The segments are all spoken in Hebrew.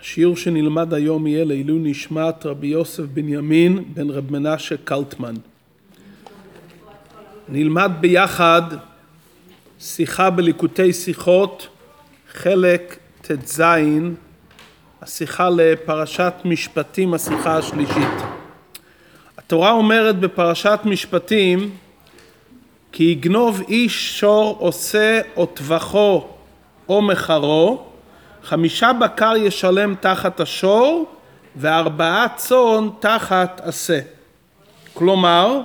השיעור שנלמד היום יהיה לעילוי נשמת רבי יוסף בנימין בן רב מנשה קלטמן. נלמד ביחד שיחה בליקוטי שיחות, חלק ט"ז, השיחה לפרשת משפטים, השיחה השלישית. התורה אומרת בפרשת משפטים כי יגנוב איש שור עושה או טבחו או מחרו, חמישה בקר ישלם תחת השור וארבעה צאן תחת עשה. כלומר,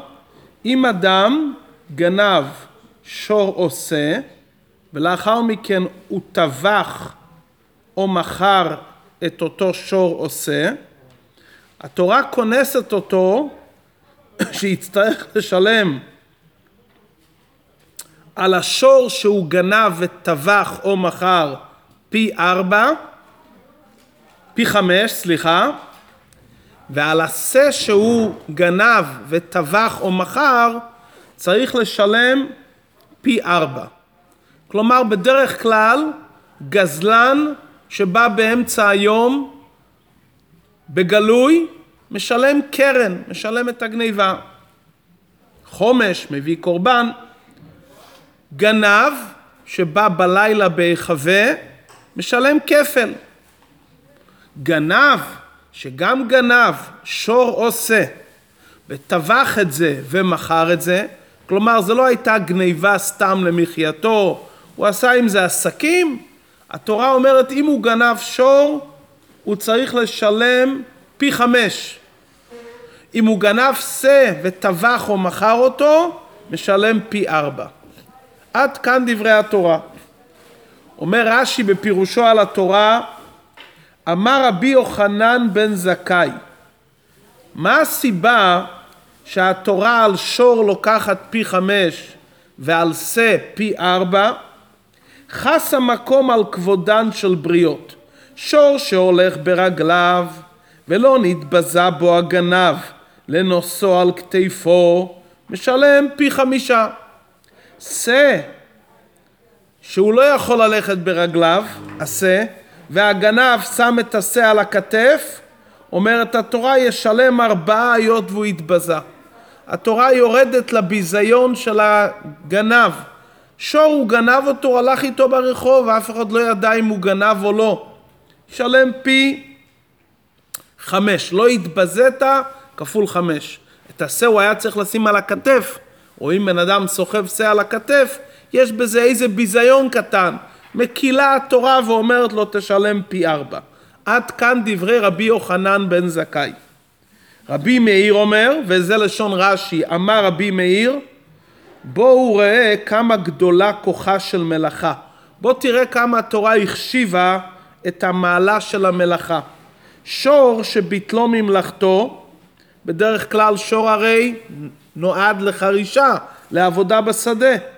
אם אדם גנב שור עושה ולאחר מכן הוא טבח או מכר את אותו שור עושה, התורה כונסת אותו שיצטרך לשלם על השור שהוא גנב וטבח או מכר פי ארבע, פי חמש, סליחה, ועל השה שהוא גנב וטבח או מכר צריך לשלם פי ארבע. כלומר בדרך כלל גזלן שבא באמצע היום בגלוי משלם קרן, משלם את הגניבה. חומש מביא קורבן, גנב שבא בלילה בהיחווה משלם כפל. גנב שגם גנב שור עושה וטבח את זה ומכר את זה, כלומר זה לא הייתה גניבה סתם למחייתו, הוא עשה עם זה עסקים, התורה אומרת אם הוא גנב שור הוא צריך לשלם פי חמש. אם הוא גנב שא וטבח או מכר אותו, משלם פי ארבע. עד כאן דברי התורה. אומר רש"י בפירושו על התורה, אמר רבי יוחנן בן זכאי, מה הסיבה שהתורה על שור לוקחת פי חמש ועל שא פי ארבע? חס המקום על כבודן של בריות. שור שהולך ברגליו ולא נתבזה בו הגנב לנושאו על כתפו, משלם פי חמישה. שא שהוא לא יכול ללכת ברגליו, עשה, והגנב שם את השה על הכתף, אומרת התורה ישלם ארבעה היות והוא התבזה. התורה יורדת לביזיון של הגנב. שור הוא גנב אותו, הלך איתו ברחוב, ואף אחד לא ידע אם הוא גנב או לא. ישלם פי חמש. לא התבזית, כפול חמש. את השה הוא היה צריך לשים על הכתף. או אם בן אדם סוחב שה על הכתף, יש בזה איזה ביזיון קטן. מקילה התורה ואומרת לו תשלם פי ארבע. עד כאן דברי רבי יוחנן בן זכאי. רבי מאיר אומר, וזה לשון רש"י, אמר רבי מאיר, בואו ראה כמה גדולה כוחה של מלאכה. בוא תראה כמה התורה החשיבה את המעלה של המלאכה. שור שביטלו ממלאכתו, בדרך כלל שור הרי נועד לחרישה, לעבודה בשדה.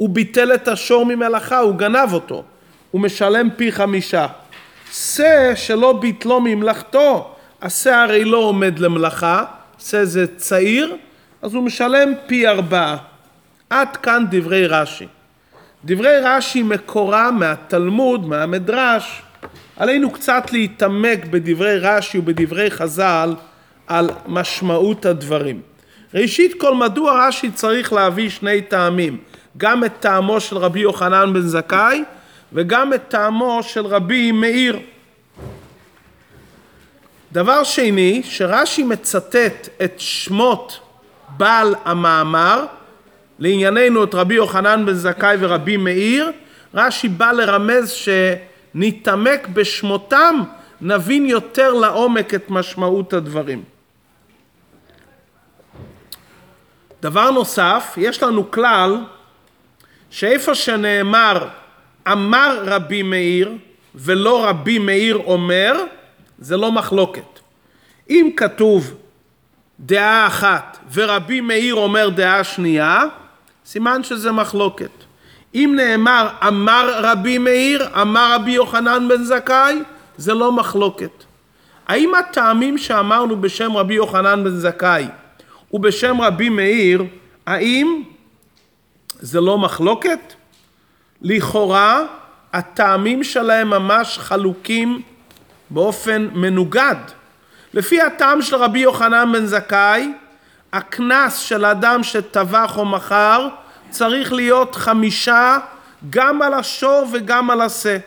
הוא ביטל את השור ממלאכה, הוא גנב אותו. הוא משלם פי חמישה. שא שלא ביטלו ממלאכתו, השא הרי לא עומד למלאכה, שא זה צעיר, אז הוא משלם פי ארבעה. עד כאן דברי רש"י. דברי רש"י מקורה מהתלמוד, מהמדרש. עלינו קצת להתעמק בדברי רש"י ובדברי חז"ל על משמעות הדברים. ראשית כל מדוע רש"י צריך להביא שני טעמים, גם את טעמו של רבי יוחנן בן זכאי וגם את טעמו של רבי מאיר. דבר שני, שרש"י מצטט את שמות בעל המאמר, לענייננו את רבי יוחנן בן זכאי ורבי מאיר, רש"י בא לרמז שנתעמק בשמותם, נבין יותר לעומק את משמעות הדברים. דבר נוסף, יש לנו כלל שאיפה שנאמר אמר רבי מאיר ולא רבי מאיר אומר, זה לא מחלוקת. אם כתוב דעה אחת ורבי מאיר אומר דעה שנייה, סימן שזה מחלוקת. אם נאמר אמר רבי מאיר, אמר רבי יוחנן בן זכאי, זה לא מחלוקת. האם הטעמים שאמרנו בשם רבי יוחנן בן זכאי ובשם רבי מאיר, האם זה לא מחלוקת? לכאורה הטעמים שלהם ממש חלוקים באופן מנוגד. לפי הטעם של רבי יוחנן בן זכאי, הקנס של אדם שטבח או מכר צריך להיות חמישה גם על השור וגם על השה.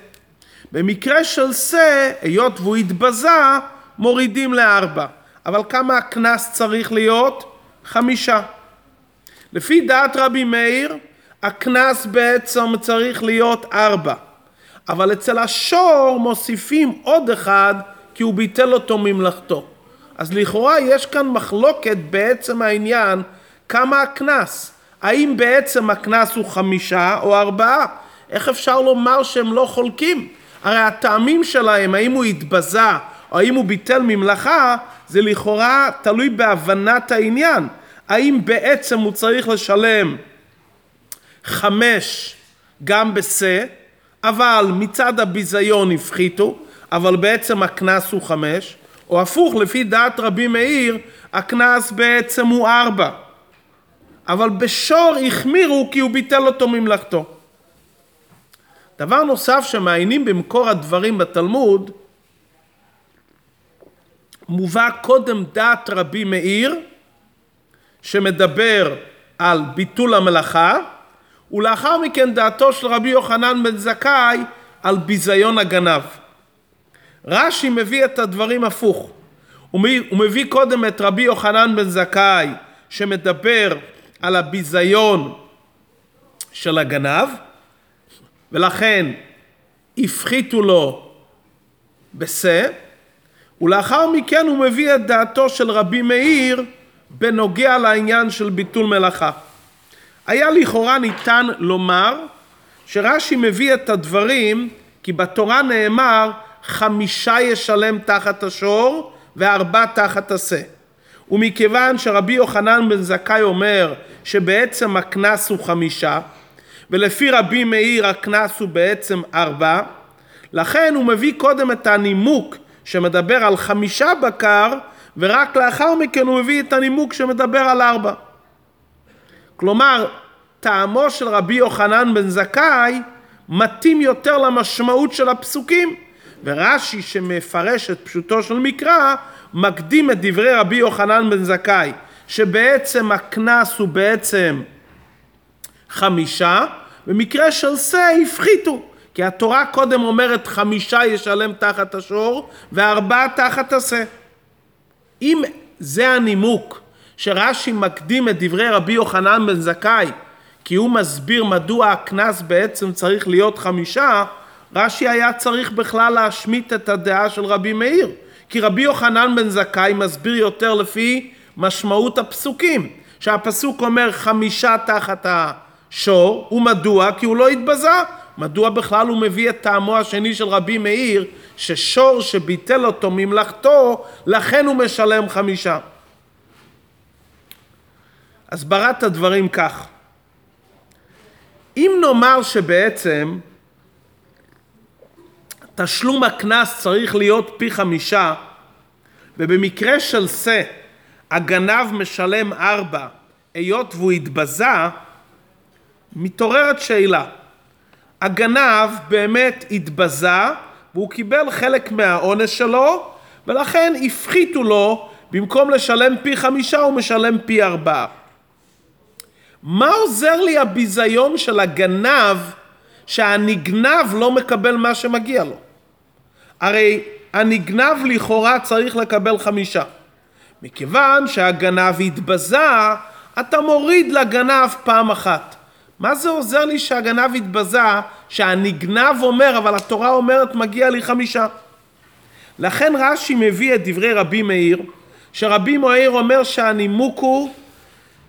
במקרה של שה, היות והוא התבזה, מורידים לארבע. אבל כמה הקנס צריך להיות? חמישה. לפי דעת רבי מאיר, הקנס בעצם צריך להיות ארבע. אבל אצל השור מוסיפים עוד אחד כי הוא ביטל אותו ממלאכתו. אז לכאורה יש כאן מחלוקת בעצם העניין כמה הקנס. האם בעצם הקנס הוא חמישה או ארבעה? איך אפשר לומר שהם לא חולקים? הרי הטעמים שלהם, האם הוא התבזה או האם הוא ביטל ממלאכה, זה לכאורה תלוי בהבנת העניין. האם בעצם הוא צריך לשלם חמש גם בשה, אבל מצד הביזיון הפחיתו, אבל בעצם הקנס הוא חמש, או הפוך, לפי דעת רבי מאיר, הקנס בעצם הוא ארבע. אבל בשור החמירו כי הוא ביטל אותו ממלאכתו. דבר נוסף שמעיינים במקור הדברים בתלמוד, מובא קודם דעת רבי מאיר, שמדבר על ביטול המלאכה, ולאחר מכן דעתו של רבי יוחנן בן זכאי על ביזיון הגנב. רש"י מביא את הדברים הפוך. הוא מביא קודם את רבי יוחנן בן זכאי שמדבר על הביזיון של הגנב, ולכן הפחיתו לו בשה, ולאחר מכן הוא מביא את דעתו של רבי מאיר בנוגע לעניין של ביטול מלאכה. היה לכאורה ניתן לומר שרש"י מביא את הדברים כי בתורה נאמר חמישה ישלם תחת השור וארבע תחת השה. ומכיוון שרבי יוחנן בן זכאי אומר שבעצם הקנס הוא חמישה ולפי רבי מאיר הקנס הוא בעצם ארבע לכן הוא מביא קודם את הנימוק שמדבר על חמישה בקר ורק לאחר מכן הוא מביא את הנימוק שמדבר על ארבע. כלומר, טעמו של רבי יוחנן בן זכאי מתאים יותר למשמעות של הפסוקים, ורש"י שמפרש את פשוטו של מקרא מקדים את דברי רבי יוחנן בן זכאי, שבעצם הקנס הוא בעצם חמישה, במקרה של שא הפחיתו, כי התורה קודם אומרת חמישה ישלם תחת השור וארבעה תחת השא. אם זה הנימוק שרש"י מקדים את דברי רבי יוחנן בן זכאי כי הוא מסביר מדוע הקנס בעצם צריך להיות חמישה, רש"י היה צריך בכלל להשמיט את הדעה של רבי מאיר. כי רבי יוחנן בן זכאי מסביר יותר לפי משמעות הפסוקים. שהפסוק אומר חמישה תחת השור, ומדוע? כי הוא לא התבזה. מדוע בכלל הוא מביא את טעמו השני של רבי מאיר, ששור שביטל אותו ממלאכתו, לכן הוא משלם חמישה. הסברת הדברים כך: אם נאמר שבעצם תשלום הקנס צריך להיות פי חמישה, ובמקרה של שא הגנב משלם ארבע, היות והוא התבזה, מתעוררת שאלה. הגנב באמת התבזה והוא קיבל חלק מהעונש שלו ולכן הפחיתו לו במקום לשלם פי חמישה הוא משלם פי ארבעה. מה עוזר לי הביזיון של הגנב שהנגנב לא מקבל מה שמגיע לו? הרי הנגנב לכאורה צריך לקבל חמישה. מכיוון שהגנב התבזה, אתה מוריד לגנב פעם אחת. מה זה עוזר לי שהגנב התבזה, שהנגנב אומר, אבל התורה אומרת מגיע לי חמישה. לכן רש"י מביא את דברי רבי מאיר, שרבי מאיר אומר שהנימוק הוא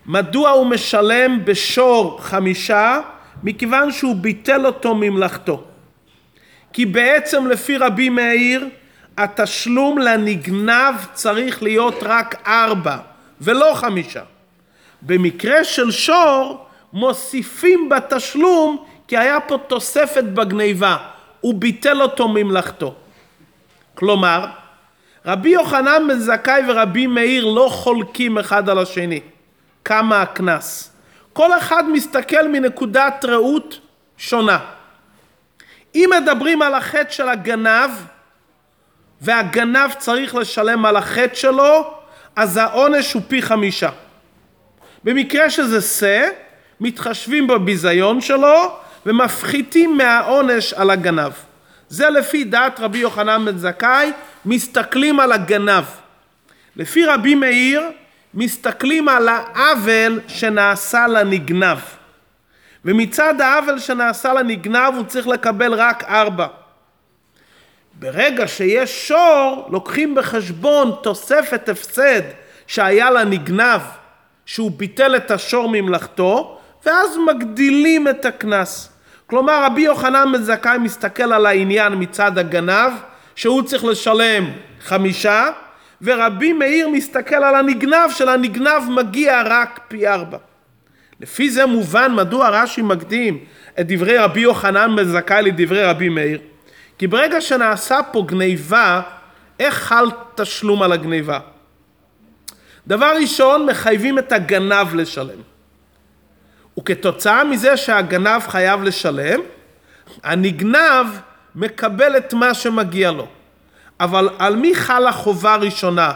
מדוע הוא משלם בשור חמישה? מכיוון שהוא ביטל אותו ממלאכתו. כי בעצם לפי רבי מאיר התשלום לנגנב צריך להיות רק ארבע ולא חמישה. במקרה של שור מוסיפים בתשלום כי היה פה תוספת בגניבה, הוא ביטל אותו ממלאכתו. כלומר, רבי יוחנן בן זכאי ורבי מאיר לא חולקים אחד על השני. כמה הקנס. כל אחד מסתכל מנקודת ראות שונה. אם מדברים על החטא של הגנב, והגנב צריך לשלם על החטא שלו, אז העונש הוא פי חמישה. במקרה שזה שא, מתחשבים בביזיון שלו ומפחיתים מהעונש על הגנב. זה לפי דעת רבי יוחנן בן זכאי, מסתכלים על הגנב. לפי רבי מאיר, מסתכלים על העוול שנעשה לנגנב. ומצד העוול שנעשה לנגנב הוא צריך לקבל רק ארבע. ברגע שיש שור, לוקחים בחשבון תוספת הפסד שהיה לנגנב, שהוא ביטל את השור ממלאכתו, ואז מגדילים את הקנס. כלומר, רבי יוחנן בן זכאי מסתכל על העניין מצד הגנב, שהוא צריך לשלם חמישה, ורבי מאיר מסתכל על הנגנב, שלנגנב מגיע רק פי ארבע. לפי זה מובן מדוע רש"י מקדים את דברי רבי יוחנן בן זכאי לדברי רבי מאיר. כי ברגע שנעשה פה גניבה, איך חל תשלום על הגניבה? דבר ראשון, מחייבים את הגנב לשלם. וכתוצאה מזה שהגנב חייב לשלם, הנגנב מקבל את מה שמגיע לו. אבל על מי חלה חובה ראשונה?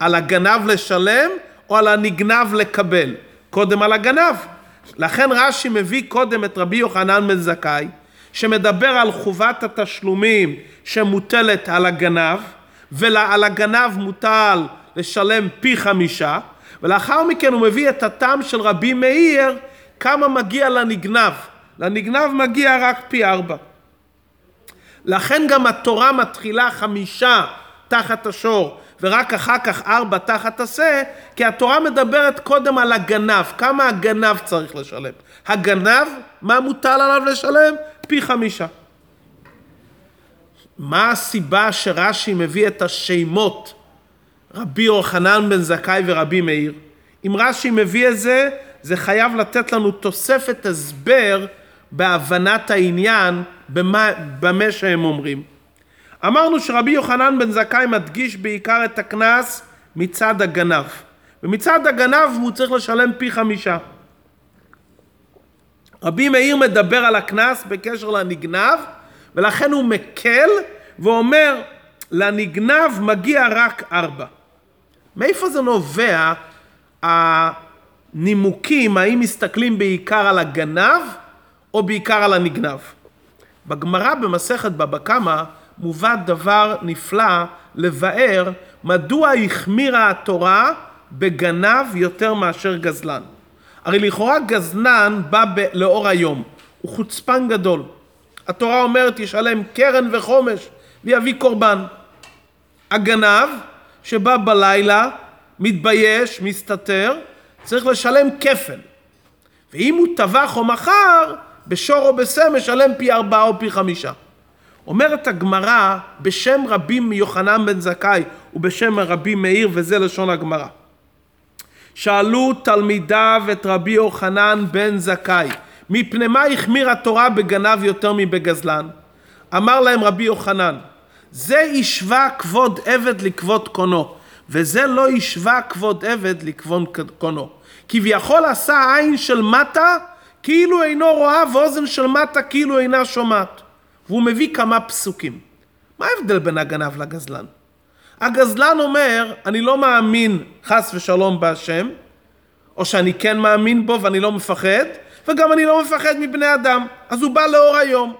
על הגנב לשלם או על הנגנב לקבל? קודם על הגנב. לכן רש"י מביא קודם את רבי יוחנן בן זכאי, שמדבר על חובת התשלומים שמוטלת על הגנב, ועל הגנב מוטל לשלם פי חמישה, ולאחר מכן הוא מביא את הטעם של רבי מאיר, כמה מגיע לנגנב. לנגנב מגיע רק פי ארבע. לכן גם התורה מתחילה חמישה תחת השור, ורק אחר כך ארבע תחת השה, כי התורה מדברת קודם על הגנב, כמה הגנב צריך לשלם. הגנב, מה מוטל עליו לשלם? פי חמישה. מה הסיבה שרש"י מביא את השמות רבי יוחנן בן זכאי ורבי מאיר? אם רש"י מביא את זה, זה חייב לתת לנו תוספת הסבר בהבנת העניין במה, במה שהם אומרים. אמרנו שרבי יוחנן בן זכאי מדגיש בעיקר את הקנס מצד הגנב. ומצד הגנב הוא צריך לשלם פי חמישה. רבי מאיר מדבר על הקנס בקשר לנגנב, ולכן הוא מקל ואומר, לנגנב מגיע רק ארבע. מאיפה זה נובע הנימוקים, האם מסתכלים בעיקר על הגנב או בעיקר על הנגנב? בגמרא במסכת בבא קמא מובא דבר נפלא לבאר מדוע החמירה התורה בגנב יותר מאשר גזלן. הרי לכאורה גזלן בא ב- לאור היום, הוא חוצפן גדול. התורה אומרת ישלם קרן וחומש ויביא קורבן. הגנב שבא בלילה, מתבייש, מסתתר, צריך לשלם כפל. ואם הוא טבח או מכר, בשור או בשה משלם פי ארבעה או פי חמישה. אומרת הגמרא בשם רבי יוחנן בן זכאי ובשם רבי מאיר וזה לשון הגמרא. שאלו תלמידיו את רבי יוחנן בן זכאי מפני מה החמיר התורה בגנב יותר מבגזלן? אמר להם רבי יוחנן זה השווה כבוד עבד לכבוד קונו וזה לא השווה כבוד עבד לכבוד קונו כביכול עשה עין של מטה כאילו אינו רואה ואוזן של מטה כאילו אינה שומעת והוא מביא כמה פסוקים. מה ההבדל בין הגנב לגזלן? הגזלן אומר, אני לא מאמין חס ושלום בהשם, או שאני כן מאמין בו ואני לא מפחד, וגם אני לא מפחד מבני אדם, אז הוא בא לאור היום.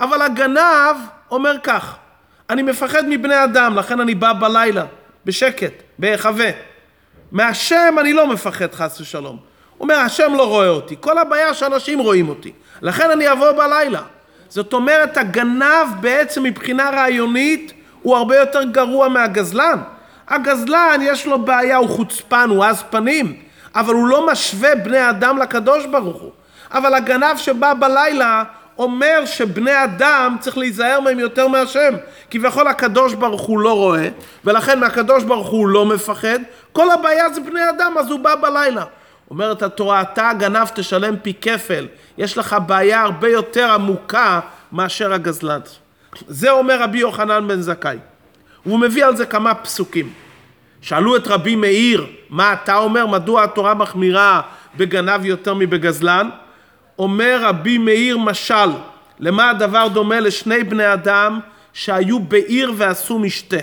אבל הגנב אומר כך, אני מפחד מבני אדם, לכן אני בא בלילה, בשקט, בהיחווה. מהשם אני לא מפחד חס ושלום. הוא אומר, השם לא רואה אותי, כל הבעיה שאנשים רואים אותי, לכן אני אבוא בלילה. זאת אומרת, הגנב בעצם מבחינה רעיונית הוא הרבה יותר גרוע מהגזלן. הגזלן יש לו בעיה, הוא חוצפן, הוא עז פנים, אבל הוא לא משווה בני אדם לקדוש ברוך הוא. אבל הגנב שבא בלילה אומר שבני אדם צריך להיזהר מהם יותר מהשם. כביכול הקדוש ברוך הוא לא רואה, ולכן מהקדוש ברוך הוא לא מפחד. כל הבעיה זה בני אדם, אז הוא בא בלילה. אומרת התורה, אתה הגנב תשלם פי כפל, יש לך בעיה הרבה יותר עמוקה מאשר הגזלן. זה אומר רבי יוחנן בן זכאי. הוא מביא על זה כמה פסוקים. שאלו את רבי מאיר, מה אתה אומר, מדוע התורה מחמירה בגנב יותר מבגזלן? אומר רבי מאיר משל, למה הדבר דומה לשני בני אדם שהיו בעיר ועשו משתה.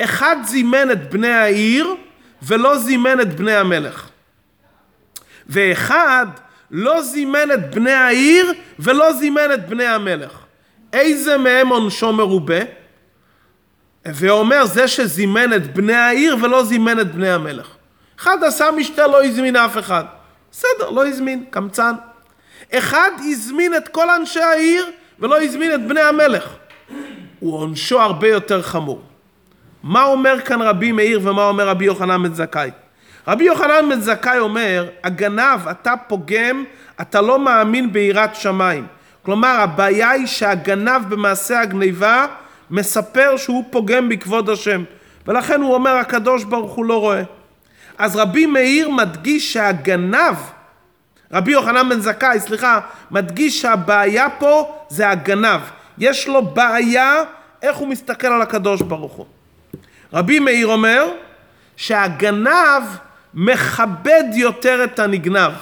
אחד זימן את בני העיר ולא זימן את בני המלך. ואחד לא זימן את בני העיר ולא זימן את בני המלך. איזה מהם עונשו מרובה? ואומר זה שזימן את בני העיר ולא זימן את בני המלך. אחד עשה משתה לא הזמין אף אחד. בסדר, לא הזמין, קמצן. אחד הזמין את כל אנשי העיר ולא הזמין את בני המלך. הוא עונשו הרבה יותר חמור. מה אומר כאן רבי מאיר ומה אומר רבי יוחנן בן זכאי? רבי יוחנן בן זכאי אומר, הגנב, אתה פוגם, אתה לא מאמין ביראת שמיים. כלומר, הבעיה היא שהגנב במעשה הגניבה מספר שהוא פוגם בכבוד השם. ולכן הוא אומר, הקדוש ברוך הוא לא רואה. אז רבי מאיר מדגיש שהגנב, רבי יוחנן בן זכאי, סליחה, מדגיש שהבעיה פה זה הגנב. יש לו בעיה איך הוא מסתכל על הקדוש ברוך הוא. רבי מאיר אומר שהגנב מכבד יותר את הנגנב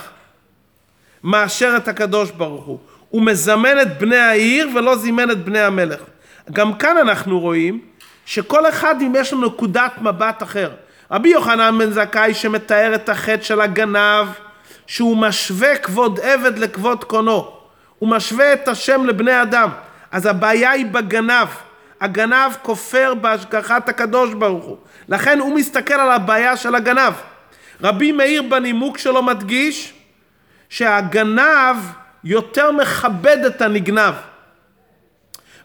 מאשר את הקדוש ברוך הוא. הוא מזמן את בני העיר ולא זימן את בני המלך. גם כאן אנחנו רואים שכל אחד אם יש לו נקודת מבט אחר. רבי יוחנן בן זכאי שמתאר את החטא של הגנב, שהוא משווה כבוד עבד לכבוד קונו. הוא משווה את השם לבני אדם. אז הבעיה היא בגנב. הגנב כופר בהשגחת הקדוש ברוך הוא. לכן הוא מסתכל על הבעיה של הגנב. רבי מאיר בנימוק שלו מדגיש שהגנב יותר מכבד את הנגנב.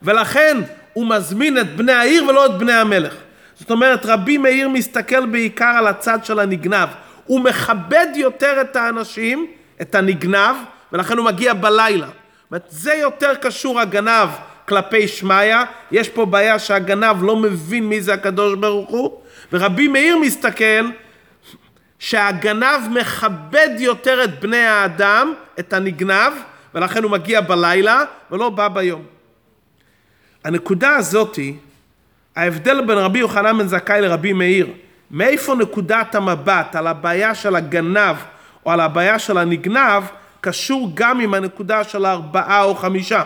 ולכן הוא מזמין את בני העיר ולא את בני המלך. זאת אומרת, רבי מאיר מסתכל בעיקר על הצד של הנגנב. הוא מכבד יותר את האנשים, את הנגנב, ולכן הוא מגיע בלילה. זאת אומרת, זה יותר קשור הגנב כלפי שמיא, יש פה בעיה שהגנב לא מבין מי זה הקדוש ברוך הוא, ורבי מאיר מסתכל שהגנב מכבד יותר את בני האדם, את הנגנב, ולכן הוא מגיע בלילה ולא בא ביום. הנקודה הזאתי, ההבדל בין רבי יוחנן בן זכאי לרבי מאיר, מאיפה נקודת המבט על הבעיה של הגנב או על הבעיה של הנגנב, קשור גם עם הנקודה של הארבעה או חמישה.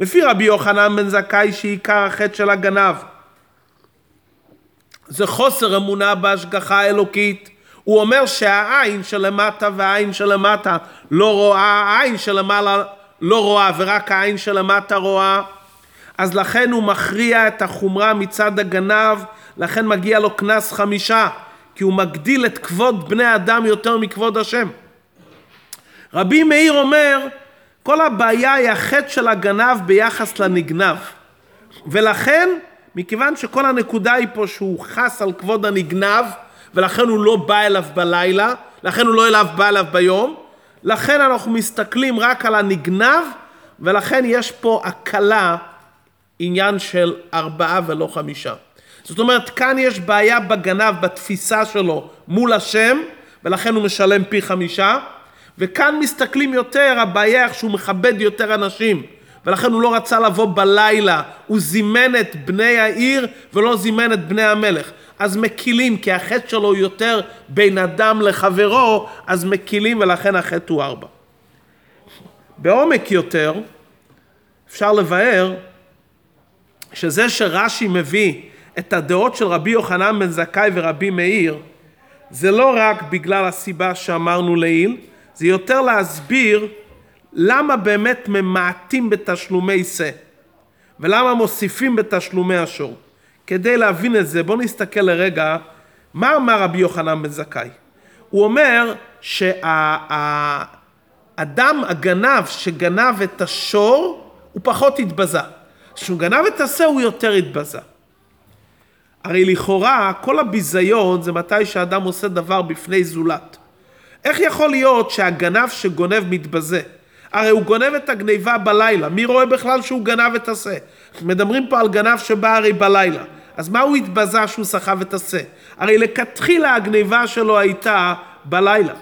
לפי רבי יוחנן בן זכאי שעיקר החטא של הגנב זה חוסר אמונה בהשגחה האלוקית. הוא אומר שהעין שלמטה והעין שלמטה לא רואה, העין שלמעלה לא רואה ורק העין שלמטה רואה. אז לכן הוא מכריע את החומרה מצד הגנב, לכן מגיע לו קנס חמישה, כי הוא מגדיל את כבוד בני אדם יותר מכבוד השם. רבי מאיר אומר, כל הבעיה היא החטא של הגנב ביחס לנגנב. ולכן, מכיוון שכל הנקודה היא פה שהוא חס על כבוד הנגנב, ולכן הוא לא בא אליו בלילה, לכן הוא לא אליו בא אליו ביום, לכן אנחנו מסתכלים רק על הנגנב, ולכן יש פה הקלה, עניין של ארבעה ולא חמישה. זאת אומרת, כאן יש בעיה בגנב, בתפיסה שלו מול השם, ולכן הוא משלם פי חמישה, וכאן מסתכלים יותר, הבעיה איך שהוא מכבד יותר אנשים, ולכן הוא לא רצה לבוא בלילה, הוא זימן את בני העיר ולא זימן את בני המלך. אז מקילים, כי החטא שלו הוא יותר בין אדם לחברו, אז מקילים ולכן החטא הוא ארבע. בעומק יותר, אפשר לבאר שזה שרש"י מביא את הדעות של רבי יוחנן בן זכאי ורבי מאיר, זה לא רק בגלל הסיבה שאמרנו לעיל, זה יותר להסביר למה באמת ממעטים בתשלומי שא, ולמה מוסיפים בתשלומי השור. כדי להבין את זה, בואו נסתכל לרגע מה אמר רבי יוחנן בן זכאי. הוא אומר שהאדם הגנב שגנב את השור, הוא פחות התבזה. כשהוא גנב את השא הוא יותר התבזה. הרי לכאורה כל הביזיון זה מתי שאדם עושה דבר בפני זולת. איך יכול להיות שהגנב שגונב מתבזה? הרי הוא גונב את הגניבה בלילה, מי רואה בכלל שהוא גנב את השא? מדברים פה על גנב שבא הרי בלילה, אז מה הוא התבזה שהוא סחב את השא? הרי לכתחילה הגניבה שלו הייתה בלילה.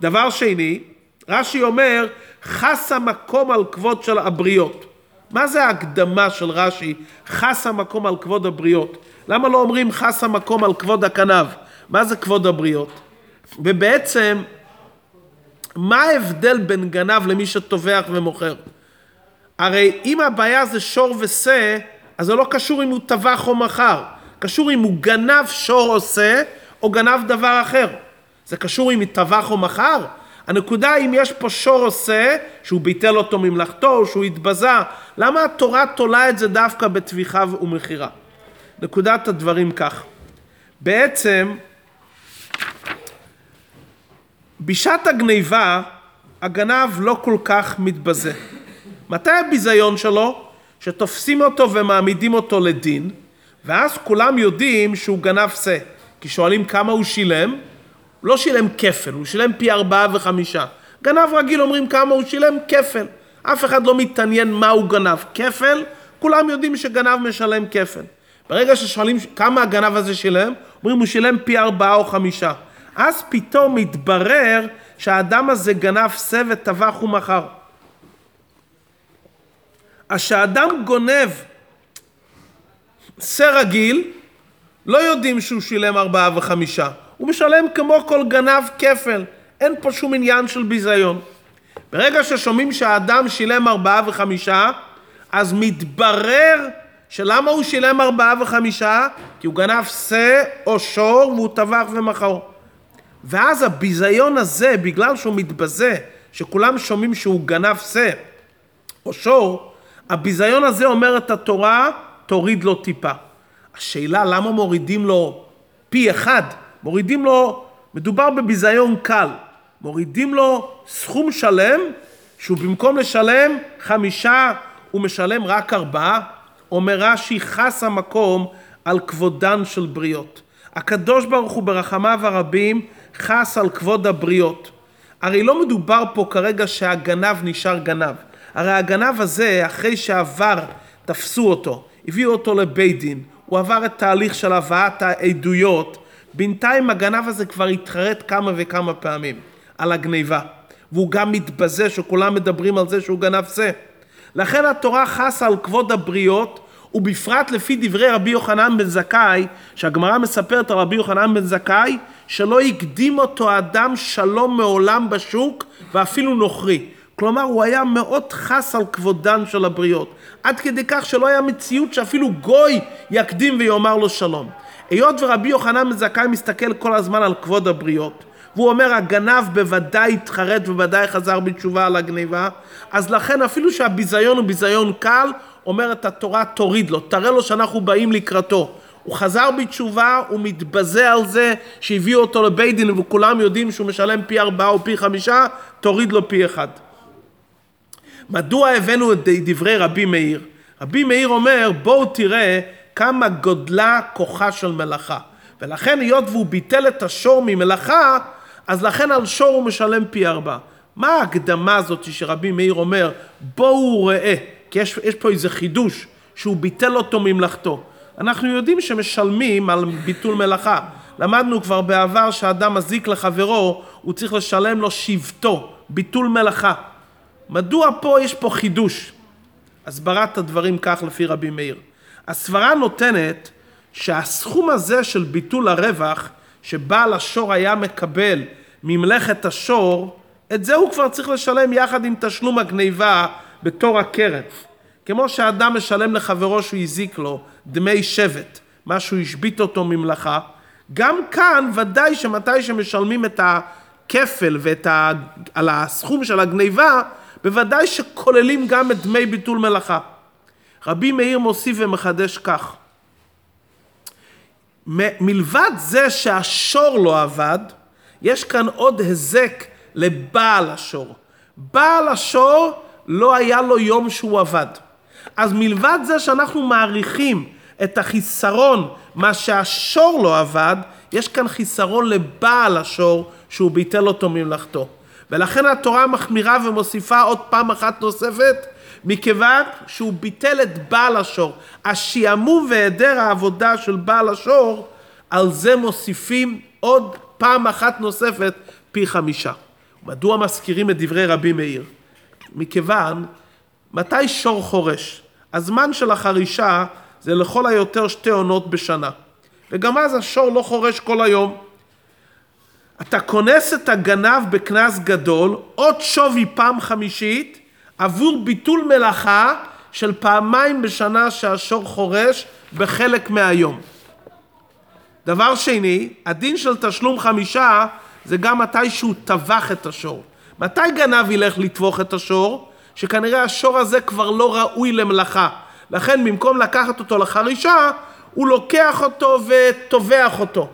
דבר שני, רש"י אומר, חס המקום על כבוד של הבריות. מה זה ההקדמה של רש"י, חס המקום על כבוד הבריות? למה לא אומרים חס המקום על כבוד הכנב? מה זה כבוד הבריות? ובעצם, מה ההבדל בין גנב למי שטובח ומוכר? הרי אם הבעיה זה שור ושה, אז זה לא קשור אם הוא טבח או מכר. קשור אם הוא גנב שור או שה, או גנב דבר אחר. זה קשור אם הוא טבח או מכר? הנקודה אם יש פה שור עושה, שהוא ביטל אותו ממלאכתו, שהוא התבזה, למה התורה תולה את זה דווקא בטביחה ומכירה? נקודת הדברים כך. בעצם, בשעת הגניבה, הגנב לא כל כך מתבזה. מתי הביזיון שלו? שתופסים אותו ומעמידים אותו לדין, ואז כולם יודעים שהוא גנב שא. כי שואלים כמה הוא שילם, לא שילם כפל, הוא שילם פי ארבעה וחמישה. גנב רגיל אומרים כמה הוא שילם כפל. אף אחד לא מתעניין מה הוא גנב. כפל, כולם יודעים שגנב משלם כפל. ברגע ששואלים כמה הגנב הזה שילם, אומרים הוא שילם פי ארבעה או חמישה. אז פתאום מתברר שהאדם הזה גנב שא וטבח ומכר. אז כשאדם גונב שא רגיל, לא יודעים שהוא שילם ארבעה וחמישה. הוא משלם כמו כל גנב כפל. אין פה שום עניין של ביזיון. ברגע ששומעים שהאדם שילם ארבעה וחמישה, אז מתברר שלמה הוא שילם ארבעה וחמישה? כי הוא גנב שא או שור והוא טבח ומכר. ואז הביזיון הזה, בגלל שהוא מתבזה, שכולם שומעים שהוא גנב שא או שור, הביזיון הזה אומרת התורה, תוריד לו טיפה. השאלה למה מורידים לו פי אחד? מורידים לו, מדובר בביזיון קל, מורידים לו סכום שלם, שהוא במקום לשלם חמישה, הוא משלם רק ארבעה. אומר רש"י, חס המקום על כבודן של בריות. הקדוש ברוך הוא ברחמיו הרבים חס על כבוד הבריות. הרי לא מדובר פה כרגע שהגנב נשאר גנב. הרי הגנב הזה, אחרי שעבר, תפסו אותו, הביאו אותו לבית דין, הוא עבר את תהליך של הבאת העדויות, בינתיים הגנב הזה כבר התחרט כמה וכמה פעמים על הגניבה, והוא גם מתבזה שכולם מדברים על זה שהוא גנב שא. לכן התורה חסה על כבוד הבריות, ובפרט לפי דברי רבי יוחנן בן זכאי, שהגמרא מספרת על רבי יוחנן בן זכאי, שלא הקדים אותו אדם שלום מעולם בשוק ואפילו נוכרי. כלומר, הוא היה מאוד חס על כבודן של הבריות. עד כדי כך שלא היה מציאות שאפילו גוי יקדים ויאמר לו שלום. היות ורבי יוחנן בן זכאי מסתכל כל הזמן על כבוד הבריות, והוא אומר הגנב בוודאי התחרט ובוודאי חזר בתשובה על הגניבה, אז לכן אפילו שהביזיון הוא ביזיון קל, אומרת התורה תוריד לו, תראה לו שאנחנו באים לקראתו. הוא חזר בתשובה, הוא מתבזה על זה שהביאו אותו לבית דין וכולם יודעים שהוא משלם פי ארבעה או פי חמישה, תוריד לו פי אחד. מדוע הבאנו את דברי רבי מאיר? רבי מאיר אומר בואו תראה כמה גודלה כוחה של מלאכה. ולכן היות והוא ביטל את השור ממלאכה, אז לכן על שור הוא משלם פי ארבע. מה ההקדמה הזאת שרבי מאיר אומר, בואו ראה, כי יש, יש פה איזה חידוש, שהוא ביטל אותו ממלאכתו. אנחנו יודעים שמשלמים על ביטול מלאכה. למדנו כבר בעבר שאדם מזיק לחברו, הוא צריך לשלם לו שבטו, ביטול מלאכה. מדוע פה יש פה חידוש? הסברת הדברים כך לפי רבי מאיר. הסברה נותנת שהסכום הזה של ביטול הרווח שבעל השור היה מקבל ממלאכת השור, את זה הוא כבר צריך לשלם יחד עם תשלום הגניבה בתור הקרן. כמו שאדם משלם לחברו שהוא הזיק לו דמי שבט, מה שהוא השבית אותו ממלאכה, גם כאן ודאי שמתי שמשלמים את הכפל ואת ה... על הסכום של הגניבה, בוודאי שכוללים גם את דמי ביטול מלאכה. רבי מאיר מוסיף ומחדש כך: מלבד זה שהשור לא עבד, יש כאן עוד היזק לבעל השור. בעל השור לא היה לו יום שהוא עבד. אז מלבד זה שאנחנו מעריכים את החיסרון, מה שהשור לא עבד, יש כאן חיסרון לבעל השור שהוא ביטל אותו ממלאכתו. ולכן התורה מחמירה ומוסיפה עוד פעם אחת נוספת, מכיוון שהוא ביטל את בעל השור. השעמום והיעדר העבודה של בעל השור, על זה מוסיפים עוד פעם אחת נוספת פי חמישה. מדוע מזכירים את דברי רבי מאיר? מכיוון, מתי שור חורש? הזמן של החרישה זה לכל היותר שתי עונות בשנה. וגם אז השור לא חורש כל היום. אתה כונס את הגנב בקנס גדול, עוד שווי פעם חמישית, עבור ביטול מלאכה של פעמיים בשנה שהשור חורש בחלק מהיום. דבר שני, הדין של תשלום חמישה זה גם מתי שהוא טבח את השור. מתי גנב ילך לטבוח את השור? שכנראה השור הזה כבר לא ראוי למלאכה. לכן במקום לקחת אותו לחרישה, הוא לוקח אותו וטובח אותו.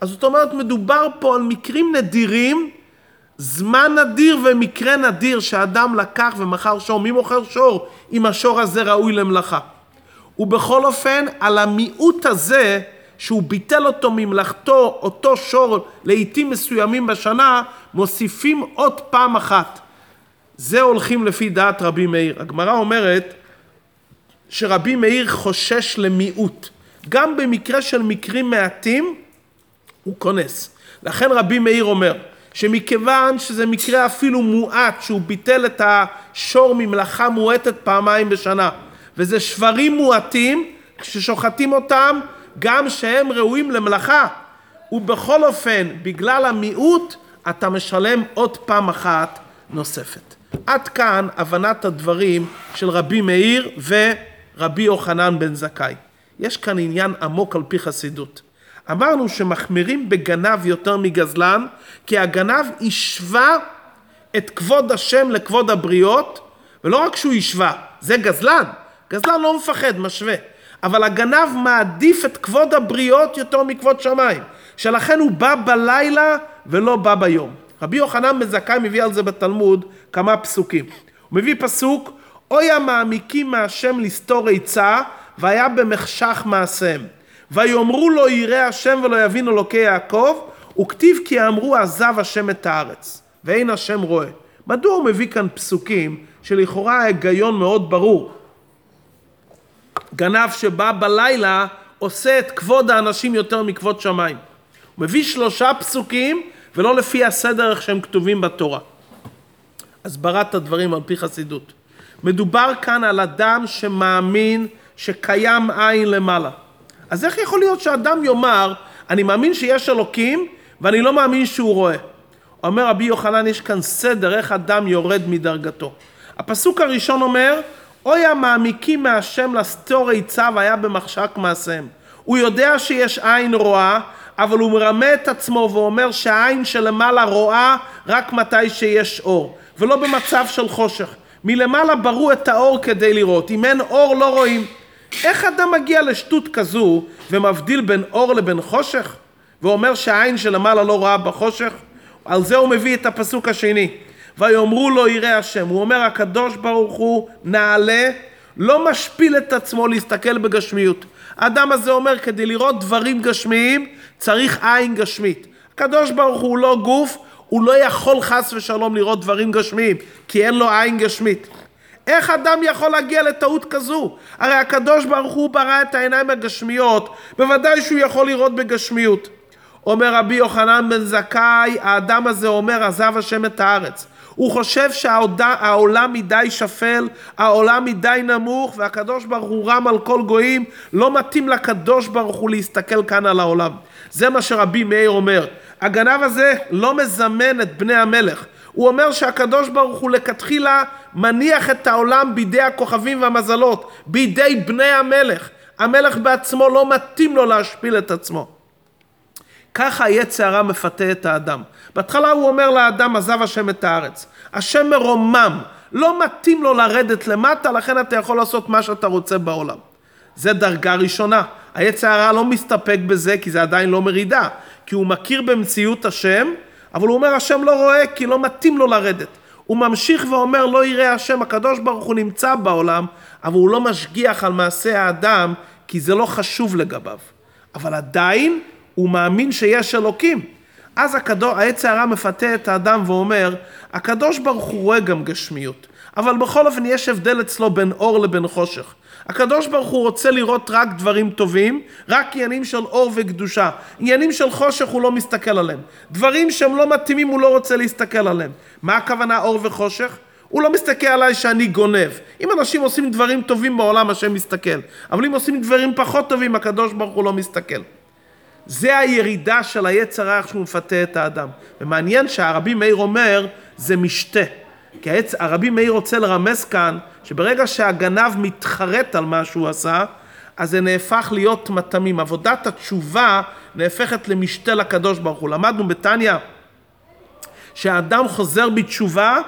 אז זאת אומרת, מדובר פה על מקרים נדירים, זמן נדיר ומקרה נדיר שאדם לקח ומכר שור. מי מוכר שור אם השור הזה ראוי למלאכה? ובכל אופן, על המיעוט הזה, שהוא ביטל אותו ממלאכתו, אותו שור, לעיתים מסוימים בשנה, מוסיפים עוד פעם אחת. זה הולכים לפי דעת רבי מאיר. הגמרא אומרת שרבי מאיר חושש למיעוט. גם במקרה של מקרים מעטים, הוא כונס. לכן רבי מאיר אומר, שמכיוון שזה מקרה אפילו מועט, שהוא ביטל את השור ממלאכה מועטת פעמיים בשנה, וזה שברים מועטים, כששוחטים אותם, גם שהם ראויים למלאכה, ובכל אופן, בגלל המיעוט, אתה משלם עוד פעם אחת נוספת. עד כאן הבנת הדברים של רבי מאיר ורבי יוחנן בן זכאי. יש כאן עניין עמוק על פי חסידות. אמרנו שמחמירים בגנב יותר מגזלן, כי הגנב השווה את כבוד השם לכבוד הבריות, ולא רק שהוא השווה, זה גזלן. גזלן לא מפחד, משווה. אבל הגנב מעדיף את כבוד הבריות יותר מכבוד שמיים, שלכן הוא בא בלילה ולא בא ביום. רבי יוחנן בן זכאי מביא על זה בתלמוד כמה פסוקים. הוא מביא פסוק, אוי המעמיקים מהשם לסתור עצה, והיה במחשך מעשיהם. ויאמרו לו ירא השם ולא יבין אלוקי יעקב, וכתיב כי אמרו עזב השם את הארץ, ואין השם רואה. מדוע הוא מביא כאן פסוקים שלכאורה ההיגיון מאוד ברור? גנב שבא בלילה עושה את כבוד האנשים יותר מכבוד שמיים. הוא מביא שלושה פסוקים ולא לפי הסדר איך שהם כתובים בתורה. הסברת הדברים על פי חסידות. מדובר כאן על אדם שמאמין שקיים עין למעלה. אז איך יכול להיות שאדם יאמר, אני מאמין שיש אלוקים ואני לא מאמין שהוא רואה? אומר רבי יוחנן, יש כאן סדר איך אדם יורד מדרגתו. הפסוק הראשון אומר, אוי המעמיקים מהשם לסתור עצה והיה במחשק מעשיהם. הוא יודע שיש עין רואה, אבל הוא מרמה את עצמו ואומר שהעין שלמעלה רואה רק מתי שיש אור, ולא במצב של חושך. מלמעלה ברו את האור כדי לראות, אם אין אור לא רואים. איך אדם מגיע לשטות כזו ומבדיל בין אור לבין חושך? ואומר שהעין שלמעלה לא רואה בחושך? על זה הוא מביא את הפסוק השני. ויאמרו לו ירא השם. הוא אומר הקדוש ברוך הוא נעלה, לא משפיל את עצמו להסתכל בגשמיות. האדם הזה אומר כדי לראות דברים גשמיים צריך עין גשמית. הקדוש ברוך הוא לא גוף, הוא לא יכול חס ושלום לראות דברים גשמיים, כי אין לו עין גשמית. איך אדם יכול להגיע לטעות כזו? הרי הקדוש ברוך הוא ברא את העיניים הגשמיות, בוודאי שהוא יכול לראות בגשמיות. אומר רבי יוחנן בן זכאי, האדם הזה אומר עזב השם את הארץ. הוא חושב שהעולם מדי שפל, העולם מדי נמוך, והקדוש ברוך הוא רם על כל גויים, לא מתאים לקדוש ברוך הוא להסתכל כאן על העולם. זה מה שרבי מאיר אומר. הגנב הזה לא מזמן את בני המלך. הוא אומר שהקדוש ברוך הוא לכתחילה מניח את העולם בידי הכוכבים והמזלות, בידי בני המלך. המלך בעצמו לא מתאים לו להשפיל את עצמו. ככה יצר הרע מפתה את האדם. בהתחלה הוא אומר לאדם, עזב השם את הארץ. השם מרומם, לא מתאים לו לרדת למטה, לכן אתה יכול לעשות מה שאתה רוצה בעולם. זה דרגה ראשונה. היצר הרע לא מסתפק בזה, כי זה עדיין לא מרידה. כי הוא מכיר במציאות השם, אבל הוא אומר, השם לא רואה, כי לא מתאים לו לרדת. הוא ממשיך ואומר, לא יראה השם, הקדוש ברוך הוא נמצא בעולם, אבל הוא לא משגיח על מעשה האדם, כי זה לא חשוב לגביו. אבל עדיין הוא מאמין שיש אלוקים. אז העץ הרע מפתה את האדם ואומר, הקדוש ברוך הוא רואה גם גשמיות, אבל בכל אופן יש הבדל אצלו בין אור לבין חושך. הקדוש ברוך הוא רוצה לראות רק דברים טובים, רק עניינים של אור וקדושה. עניינים של חושך הוא לא מסתכל עליהם. דברים שהם לא מתאימים הוא לא רוצה להסתכל עליהם. מה הכוונה אור וחושך? הוא לא מסתכל עליי שאני גונב. אם אנשים עושים דברים טובים בעולם, השם מסתכל. אבל אם עושים דברים פחות טובים, הקדוש ברוך הוא לא מסתכל. זה הירידה של היצר הרע שהוא מפתה את האדם. ומעניין שהרבי מאיר אומר, זה משתה. כי העץ, הרבי מאיר רוצה לרמז כאן, שברגע שהגנב מתחרט על מה שהוא עשה, אז זה נהפך להיות מטעמים. עבודת התשובה נהפכת למשתה לקדוש ברוך הוא. למדנו בתניא שהאדם חוזר בתשובה,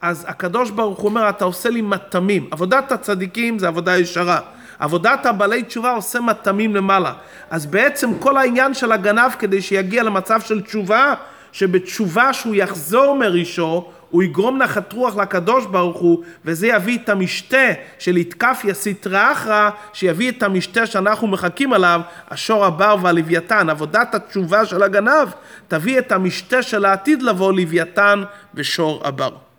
אז הקדוש ברוך הוא אומר, אתה עושה לי מטעמים. עבודת הצדיקים זה עבודה ישרה. עבודת הבעלי תשובה עושה מטעמים למעלה. אז בעצם כל העניין של הגנב כדי שיגיע למצב של תשובה, שבתשובה שהוא יחזור מרישו, הוא יגרום נחת רוח לקדוש ברוך הוא, וזה יביא את המשתה של יתקף יסיטרא אחרא, שיביא את המשתה שאנחנו מחכים עליו, השור הבר והלוויתן. עבודת התשובה של הגנב תביא את המשתה של העתיד לבוא, לוויתן ושור הבר.